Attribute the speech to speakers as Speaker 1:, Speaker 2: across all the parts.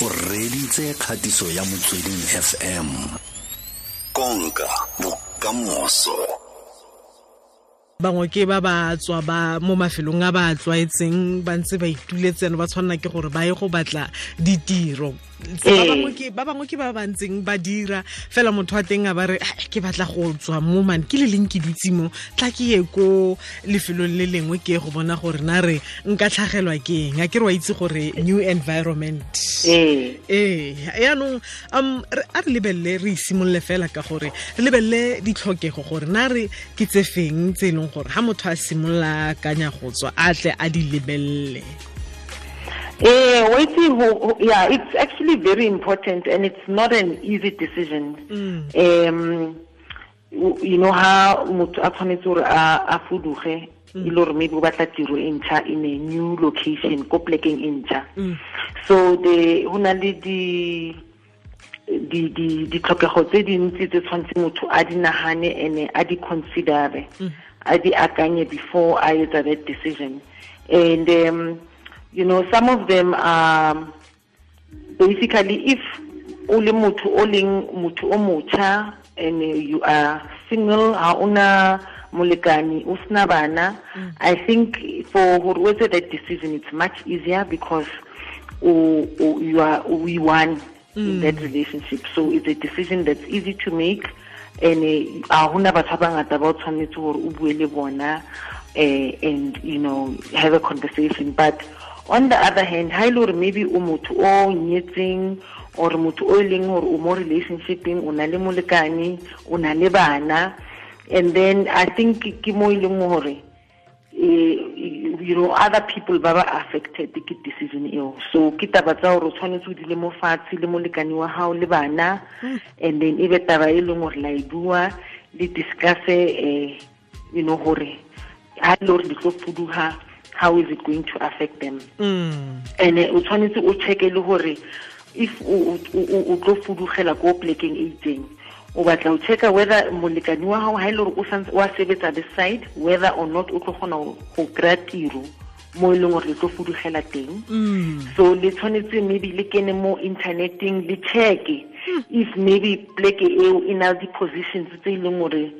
Speaker 1: o reditse kgatiso ya motsweding fm konka bokamoso.
Speaker 2: Bangwe ke ba ba tswa ba mo mafelong a ba tlwaetseng ba ntse ba ituletseno ba tshwanela ke gore ba ye go batla ditiro ba bangwe ke ba ba ntseng ba dira. Fela motho wa teng a ba re ke batla go tswa mo mane ke le leng ke dutse mo? Tla ke ye ko lefelong le lengwe ke go bona gore na re nka tlhagelwa ke eng? A ke re wa itse gore new environment. Ee yaanong um a re lebelele re isimolole fela ka gore re lebelele ditlhokego gore na re ke tse feng tse e leng gore ga motho a simolola kanya go tswa a tle a di lebelele
Speaker 3: Uh, waiting, yeah, it's actually very important and it's not an easy decision. Mm. Um, you know how motho a tshwanetse gore a fuduge e le gore maybe o batla tiro e ntšha in a new location ko plekeng e ntšha so the go na le di di di ditlhokego tse dintsi tse tshwanetse motho a di nagane and a di considere a di akanye before a etsa that decision. And um, you know some of them are basically if o le motho o leng motho o motjha and you are single ha una molekane o sna bana mm. i think for gore o that decision it's much easier because o, o, you are we won in that mm. relationship. So it's a decision that's easy to make and eh, a gona batho ba bangata ba o tshwanetse gore o bue le bona eh, and you know have a conversation. But on the other hand ha ile gore maybe o motho o nyetseng or motho o e leng gore o mo relationshipeng o na le molekane o na le bana. And then i think ke mo e leng gore you know other people ba ba affected ke decision eo. So ke taba tsa gore o tshwanetse o dile mo fatshe le molekane wa gago le bana. And then e be taba e leng gore la e bua le discusse um you know gore ha le gore di tlo fuduga how is it going to affect them? Mm. and eh, o tshwanetse o checke le if o tlo fudugela ko plekeng e itseng o batla o whether molekani wa gago ga e le gore wa sebetsa the side whether or not o tlo kgona go kry-a tiro mo e leng gore le tlo fudugela teng. Mm. So le tshwanetse maybe le kene mo interneteng le checke hmm. if maybe pleke eo e na le di-positions tse e leng gore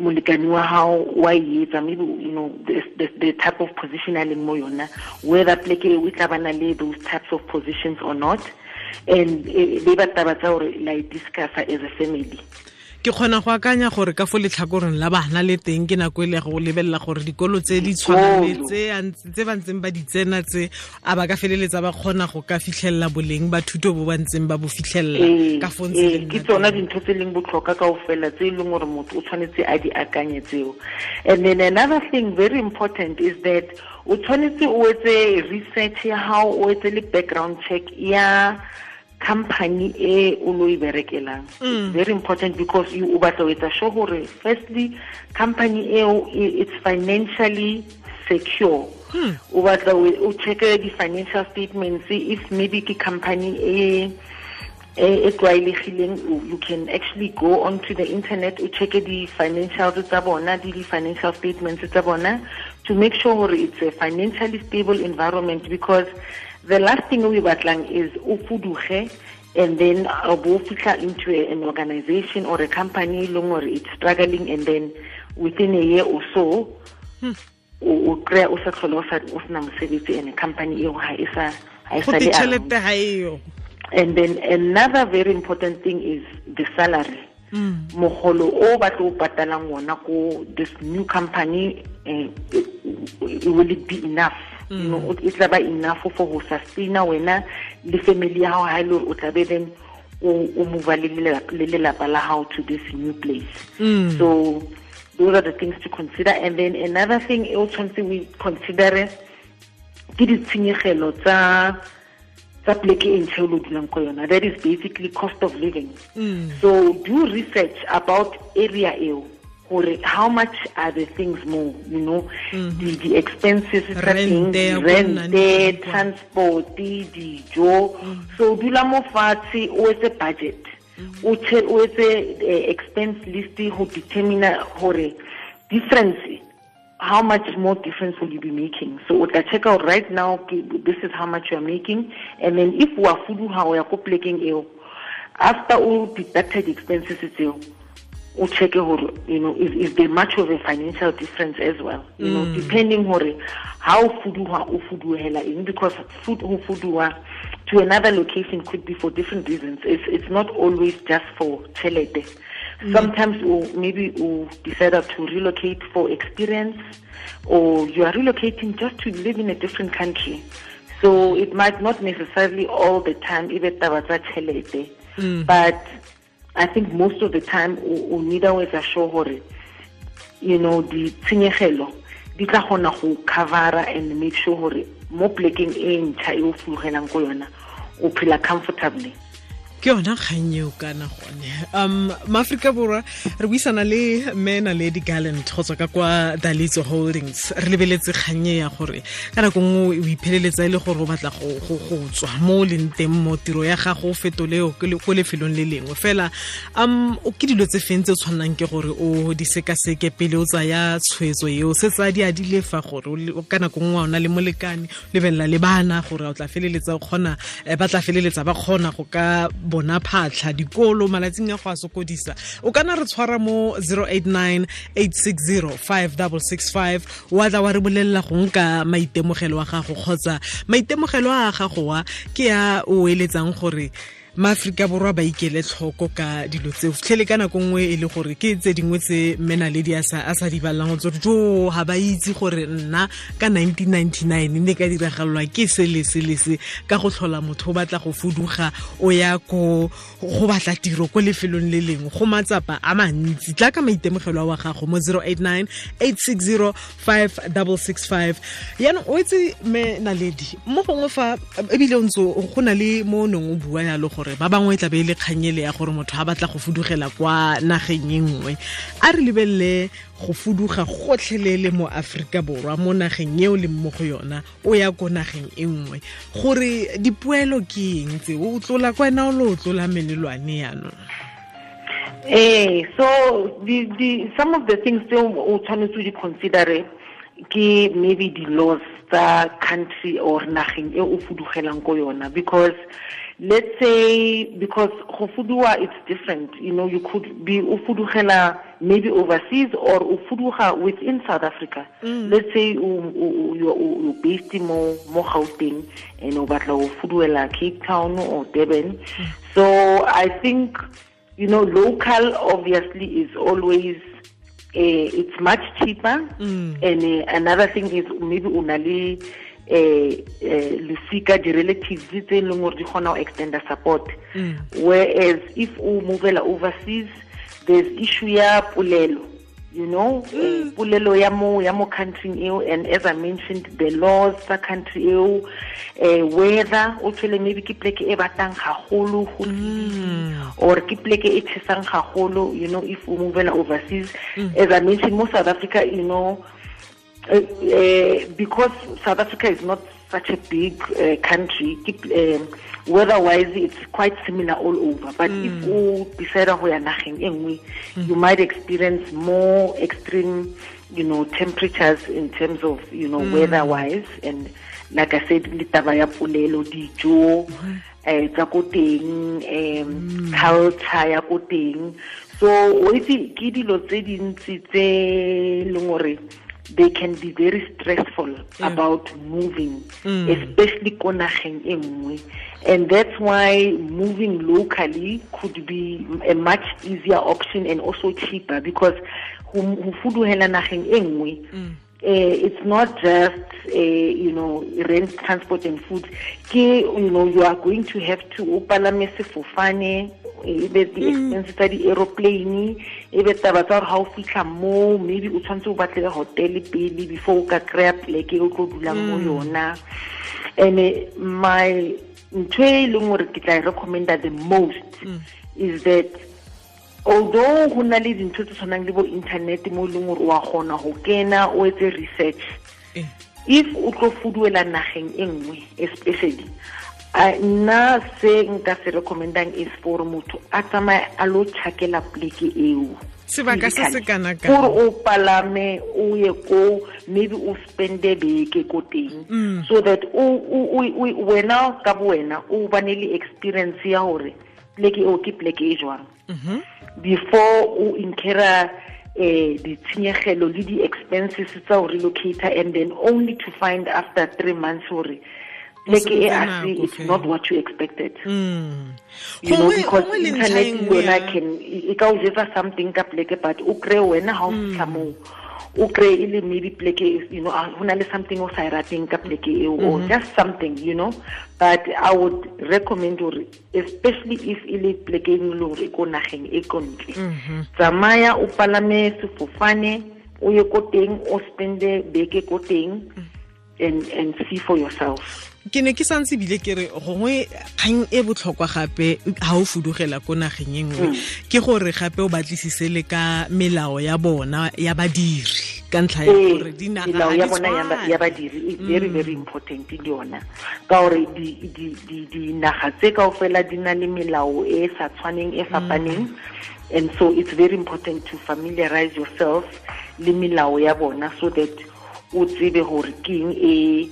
Speaker 3: molekani wa hao wa etsa maybe you know the, the, the type of position a leng mo yona whether pleke e tla bana le those types of positions or not. And eh, le ba taba tsa gore la e as a family
Speaker 2: ke kgona go akanya gore ka fo letlhakoreng la bana le teng ke nako e le go lebelela gore dikolo tse di tshwana le tse ba ntseng ba di tsena tse a ba ka feleletsa ba kgona go ka fitlhelela boleng ba thuto bo ba ntseng ba bo fitlhelela ka fo ntse
Speaker 3: ke tsona dintho tse leng botlhokwa ka ofela tse e leng gore motho o tshwanetse a di akanye tseo. And then another thing very important is that o tshwanetse o etse research ya hao o etse le background check ya company e o lo e berekelang. Mm. It's very important because you o batla o etsa sure gore firstly company eo it's financially secure. Mm. O batla o checke di-financial statements. If maybe ke company e e tlwaelegileng you can actually go onto the internet o checke di-financials tsa bona le di-financial statements tsa bona to make sure gore it's a financially stable environment because the last thing we batlang is o fuduge and then o bo into a, an organization or a company leng gore it's struggling and then within a year or so o kry-a o sa tlhole o sena mosebetsi and company eo ga e sa and then another very important thing is the salary. Mogolo o ba tlo patalang wona ko this new company uh, will it be enough. You know it tla ba enough for sustaina wena le family ya gago ga e le gore o then o le lelapa la to this new place. Mm. so those are the things to consider. And then another thing e o tshwanetse we considere ke ditshenyegelo tsa tsa pleke e ntšha o lo dulang ko yona. That is basically cost of living. Mm. so do research about area eo gore how much are the things more you know mm -hmm. the, the expenses tsa teng rente transport dijo mm. so dula mo fatshe o etse budget o etse expense list go determine gore difference how much more difference will you be making? So what I check out right now, this is how much you are making, and then if we are food how we are cooking after all the deducted expenses it's o check you know is, is there much of a financial difference as well you mm. know depending on how fuduwa o fuduhela in because food o fuduwa to another location could be for different reasons it's it's not always just for chelete mm. sometimes or maybe you decide to relocate for experience or you are relocating just to live in a different country so it might not necessarily all the time even taba chelete mm. but I think most of the time o need a etsa sure gore you know di tshenyegelo di tla gona go covera and make sure gore mo plekeng e ntšha e o fologelang ko yona o phela comfortably
Speaker 2: ke yona kgang eo kana gone. Um maaforika borwa re buisana le mena lady gallant go tswa ka kwa dalitso holdings. Re lebeletse kgannye ya gore ka nako nngwe o ipheleletsa e le gore o batla go tswa mo o leng teng mo tiro ya gago o fetoleo ko lefelong le lengwe. Fela um o ke dilo tse feng tse o tshwannang ke gore o di sekaseke pele o tsaya tshwetso eo? Se tsa di adile fa gore ka nako nngwe o na le molekane lebelela le bana gore o tla feleletsa o kgona eh, ba tla feleletsa ba kgona go ka bona phatlha dikolo malatsing a go a sokodisa. O kana re tshwara mo 089 860 5665 wa tla wa re bolelela go nka maitemogelo a gago kgotsa maitemogelo a gago wa ke ya o eletsang gore maaforika borwa ba ikele tlhoko ka dilo tseo. Fitlhele ka nako nngwe e le gore ke tse dingwe tse menaledi a sa di balelang go tsore jo ga ba itse gore nna ka 1999 ne ka diragalelwa ke se le se le ka go tlhola motho o batla go fuduga o ya ko go batla tiro ko lefelong le lengwe. Go matsapa a mantsi. Tla ka maitemogelo wa gago mo 089 860 5665 yaanong o etse menaledi mo gongwe fa ebile o ntse go na le mo neng o bua yalo gore gore ba bangwe tla be e le kganyele ya gore motho a batla go fudugela kwa nageng e nngwe. A re lebelele go fuduga gotlhelele mo aforika borwa mo nageng eo leng mo go yona o ya ko nageng e nngwe. Gore dipoelo ke eng tse? O tlola kwa wena o le o tlola melelwane yanong?
Speaker 3: Eh, so the, the, some of the things tse o tshwanetse o di considere ke maybe the laws tsa country or nageng e o fudugelang ko yona because let's say because Hofudua it's different. You know, you could be ufudugela maybe overseas or ufuduga within South Africa. Mm. Let's say you're, you're based in more more Gauteng and ubatla ufuduela Cape Town or Durban. Mm. So I think you know local obviously is always uh, it's much cheaper. Mm. And uh, another thing is maybe unali eh eh losika di-relatives tse e leng gore di kgona go extenda support mm. whereas if o movela overseas there's issue ya polelo you know mm. eh, polelo ya mo ya mo country eo and as i mentioned the laws tsa country eo eh weather o tshwele maybe ke pleke e batang gagolo go mm. or ke pleke e tshesang gagolo you know if o movela overseas mm. as i mentioned mo south africa you know because South Africa is not such a big uh, country, um, weather-wise it's quite similar all over. But mm. if you decide ho ya nageng engwe, mm. you might experience more extreme, you know, temperatures in terms of you know mm. weather-wise. And like I said, le taba ya polelo dijo eh tsa ko teng um culture ya ko teng so o itse ke dilo tse dintsi tse leng gore they can be very stressful yeah. about moving, mm. especially konageng engwe. And that's why moving locally could be a much easier option and also cheaper because who fuduhela nageng engwe mm. Uh, it's not just uh, you know rent transport and food ke you know you are going to have to upalame sefofane e be di-expense tsa di-aeroplane e be taba tsa gore ga o fitlha moo maybe o tshwanetse o batlele hotel pele before o ka kry-a pleke o tlo dulang mo yona. And my ntho e leng gore ke tla e recommenda the most is that although go na le dintho tse tshwanang le bo internet mo e leng gore wa kgona go kena o etse research if o tlo fuduela nageng e nngwe especially nna se nka se recommendang is for motho a tsamaye a lo tšhakela pleke eo.
Speaker 2: Sebaka se se kana ka
Speaker 3: gore o palame o ye ko maybe o spende beke ko teng.
Speaker 2: Mm.
Speaker 3: so that o o- o- o- wena ka bo wena o bane le experience ya gore pleke eo ke pleke e jwang.
Speaker 2: Mhm.
Speaker 3: before o incura eh ditshenyegelo le di-expenses tsa go relocator and then only to find after three months gore pleke e
Speaker 2: sebetsa
Speaker 3: a it's
Speaker 2: fela.
Speaker 3: not what you expected.
Speaker 2: Mm.
Speaker 3: you know because internet
Speaker 2: nngwe
Speaker 3: yona can e e ka o jetsa something ka pleke but o kry wena ga o fitlha moo. O kry e le maybe pleke you know go na le something o sa e rateng ka pleke eo or just something you know. But i would recommend gore especially if e le pleke e le gore e ko nageng e ko ntle. Tsamaya o palame sefofane o ye ko teng o spende beke ko teng and and see for yourself
Speaker 2: ke ne ke santse ebile ke re gongwe kgang e botlhokwa gape ga o fudugela ko nageng e nngwe. Ke gore gape o batlisise le ka melao ya bona ya badiri ka ntlha ya
Speaker 3: Ee,
Speaker 2: gore dinaga
Speaker 3: melao ya bona ya badiri is very very important le yona. Ka gore di- di- di- dinaga tse kao fela di na le melao e sa tshwaneng e fapaneng. And so it's very important to familiarize yourself le melao ya bona so that o tsebe gore keng eng e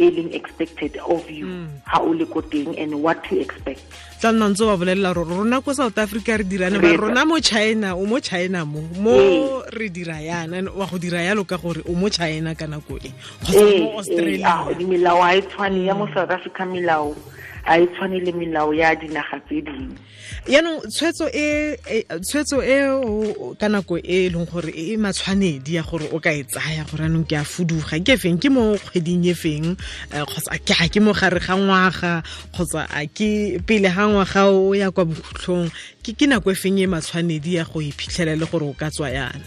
Speaker 3: e leng expected of you hmm. ha o le ko teng and what to expect
Speaker 2: tla nna ntse ba bolelela gore rona ko south africa re dirane ba rona mo china o mo china mo mo re dira yana wa go dira yalo ka gore o mo china ka nako e? Kgotsa
Speaker 3: ee
Speaker 2: mo
Speaker 3: ee,
Speaker 2: australia
Speaker 3: ah, melao a e tshwane ya mo south africa melao a e tshwane le melao ya dinaga tse dingwe.
Speaker 2: Yaanong tshwetso e e- tshwetso e ka nako e e leng gore e matshwanedi ya gore o ka e tsaya gore anong ke a fuduga. Ke feng? Ke mo kgweding e feng? Eh, kgotsa ke a ke mo gare ga ngwaga? Kgotsa a ke pele ga ngwaga o ya kwa bokhutlhong ke ke nako e feng e matshwanedi ya go iphitlhela le gore o ka tswa yana?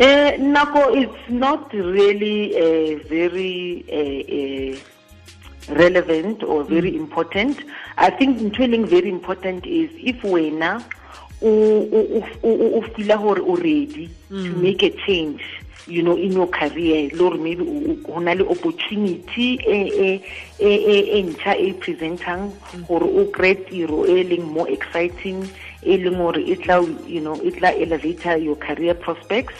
Speaker 3: Eh, Nako, it's not really uh, very uh, uh, relevant or very important. I think twelling very important is if wena o feel gore o ready to make a change you know in your career lor maybe o na le opportunity e ntšha e presentang gore o kry tiro e leng more exciting e leng gore e tla you know e tla elevate your career prospects.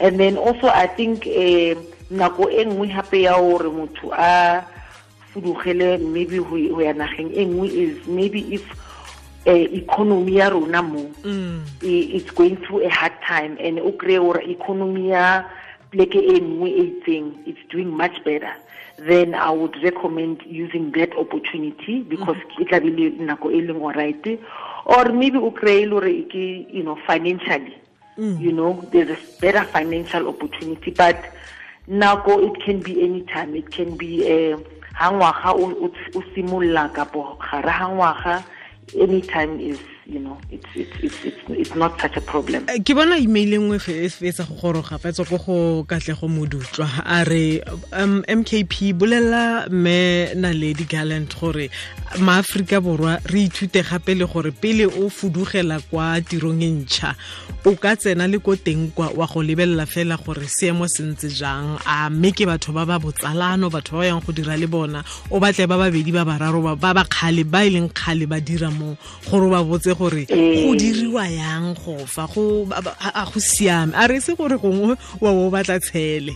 Speaker 3: And then also i think eh nako e nngwe hape ya gore motho a fudugele maybe ho ya nageng e nngwe is maybe if uh, economy ya rona mo i- it's going through a hard time and o kry gore economy ya pleke e nngwe e itseng it's doing much better then i would recommend using that opportunity because e tla be le nako e leng alright. Or maybe o kry le gore ke you know financially you know there's a better financial opportunity but nako it can be anytime. It can be uh, ha ngwaga o simolola kapo gare ha ngwaga anytime is you
Speaker 2: Eh, ke bona email e nngwe fe- e fetsa go goroga fa e tswa ko go katlego modutlwa a re um, mkp bolela mme naledi gallant gore maaforika borwa re ithute gape le gore pele o fudugela kwa tirong e ntšha o ka tsena le ko teng kwa wa go lebelela fela gore seemo se ntse jang. A mme ke batho ba ba botsalano batho ba ba yang go dira le bona o batle ba babedi ba bararo ba ba ba kgale ba e leng kgale ba dira mo gore o ba botse gore go diriwa yang go fa go a go siame. A re se gore gongwe wa o batla tshele.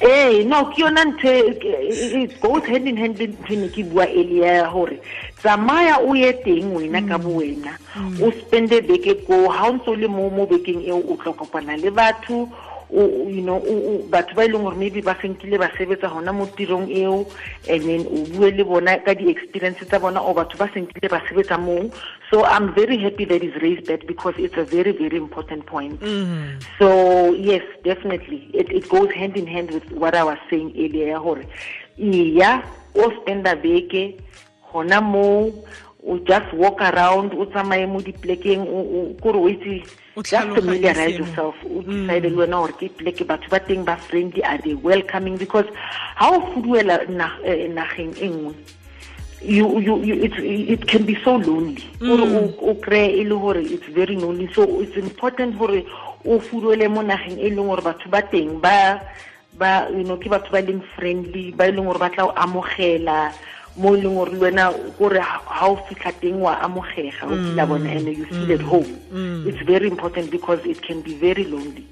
Speaker 3: Eh no ke yona ntho e- e- it goes hand in hand ntho e ne ke bua earlier gore tsamaya o ye teng wena ka bo wena. O spende beke ko ha o ntse o le mo mo bekeng eo o tlo kopana le batho o you know o- batho ba e leng gore maybe ba senkile ba sebetsa gona mo tirong eo and then o bue le bona ka di-experience tsa bona o batho ba senkile ba sebetsa moo. So i'm very happy that is raised that because it's a very very important point. Mm-hmm. So yes definitely it, it goes hand in hand with what i was saying earlier ya gore iya o spenda beke gona moo o just walk around o tsamaye mo diplekeng kore o itse just familiarize yourself o decide le wena gore ke pleke batho ba teng ba friendly are they welcoming? Because ha o fuduela na- nageng e nngwe you you, you it, it can be so lonely. Gore o o kry e it's very lonely. So it's important gore o fuduele mo nageng e leng gore batho ba teng ba ba you know ke batho ba leng friendly ba e leng gore ba tla o amogela mo e leng gore le wena kore ga o fitlha teng wa amogega o fila mm. bona and you feel at home. Mm. Mm. It's very important because it can be very lonely.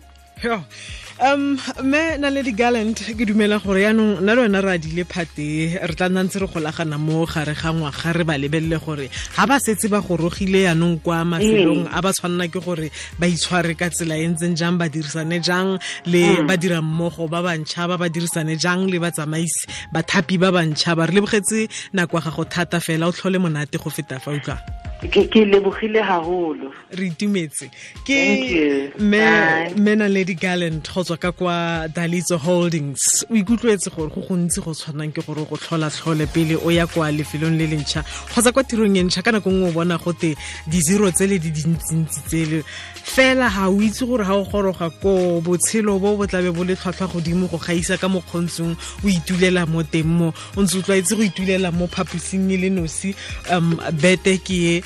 Speaker 2: Um me na le di-gallant ke dumela gore yaanong nna le wena re adile phate re tla nna ntse re golagana mo gare ga ngwaga re ba lebelele gore ga ba setse ba gorogile yaanong kwa mafelong a ba tshwanela ke gore ba itshware ka tsela e ntseng jang ba dirisane jang le badira mmogo ba bantšha ba ba dirisane jang le batsamaisi bathapi ba bantšha ba re lebogetse nako ya gago thata fela o tlhole monate go feta fa utlwa
Speaker 3: ke ke lebogile haholo.
Speaker 2: Re itumetse. Ke me lady gallant go tswa ka kwa dalitso holdings. O ikutlwetse gore go gontsi go tshwanang ke gore go tlhola-tlhole pele o ya kwa lefelong le lentšha. Kgotsa kwa tirong e ntšha ka nako nngwe o bona gote di-zero tsele di dintsintsi tsele fela ga o itse gore ga o goroga ko botshelo bo bo tlabe bo le tlhwatlhwa godimo go gaisa ka mokgontsong o itulela mo teng mo. O ntse o tlwaetse go itulela mo phaposing e le nosi um bete ke e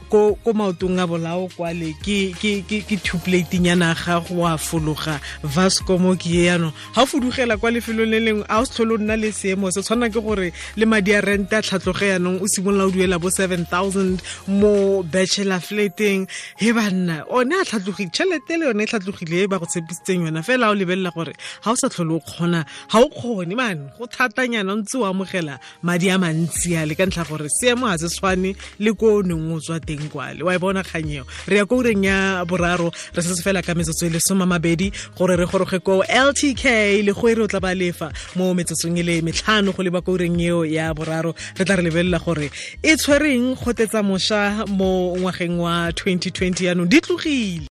Speaker 2: ko ko maotong a bolao kwale ke ke ke ke go a fologa. Vasco mo ke ye yaanong ga o fudugela kwa lefelong le a o se tlhole o nna le se tshwana ke gore le madi a yaanong o o duela bo seven thousand mo bachelor flateng. He a tšhelete le yone tlhatlogile ba go yona. Fela o gore ga o sa o ga o go ntse amogela madi a mantsi a le ka gore se tshwane le ko o tswa teng kwale wa e bona kganyeo re ya ko ureng ya boraro re se se fela ka metsotso e le soma mabedi gore re goroge ko ltk le go e re o tla ba lefa mo metsotsong e le metlhano go leba ko ureng eo ya boraro. Re tla re lebelela gore e tshwereng go tetsa mošwa mo ngwageng wa 2020 yaanong di tlogile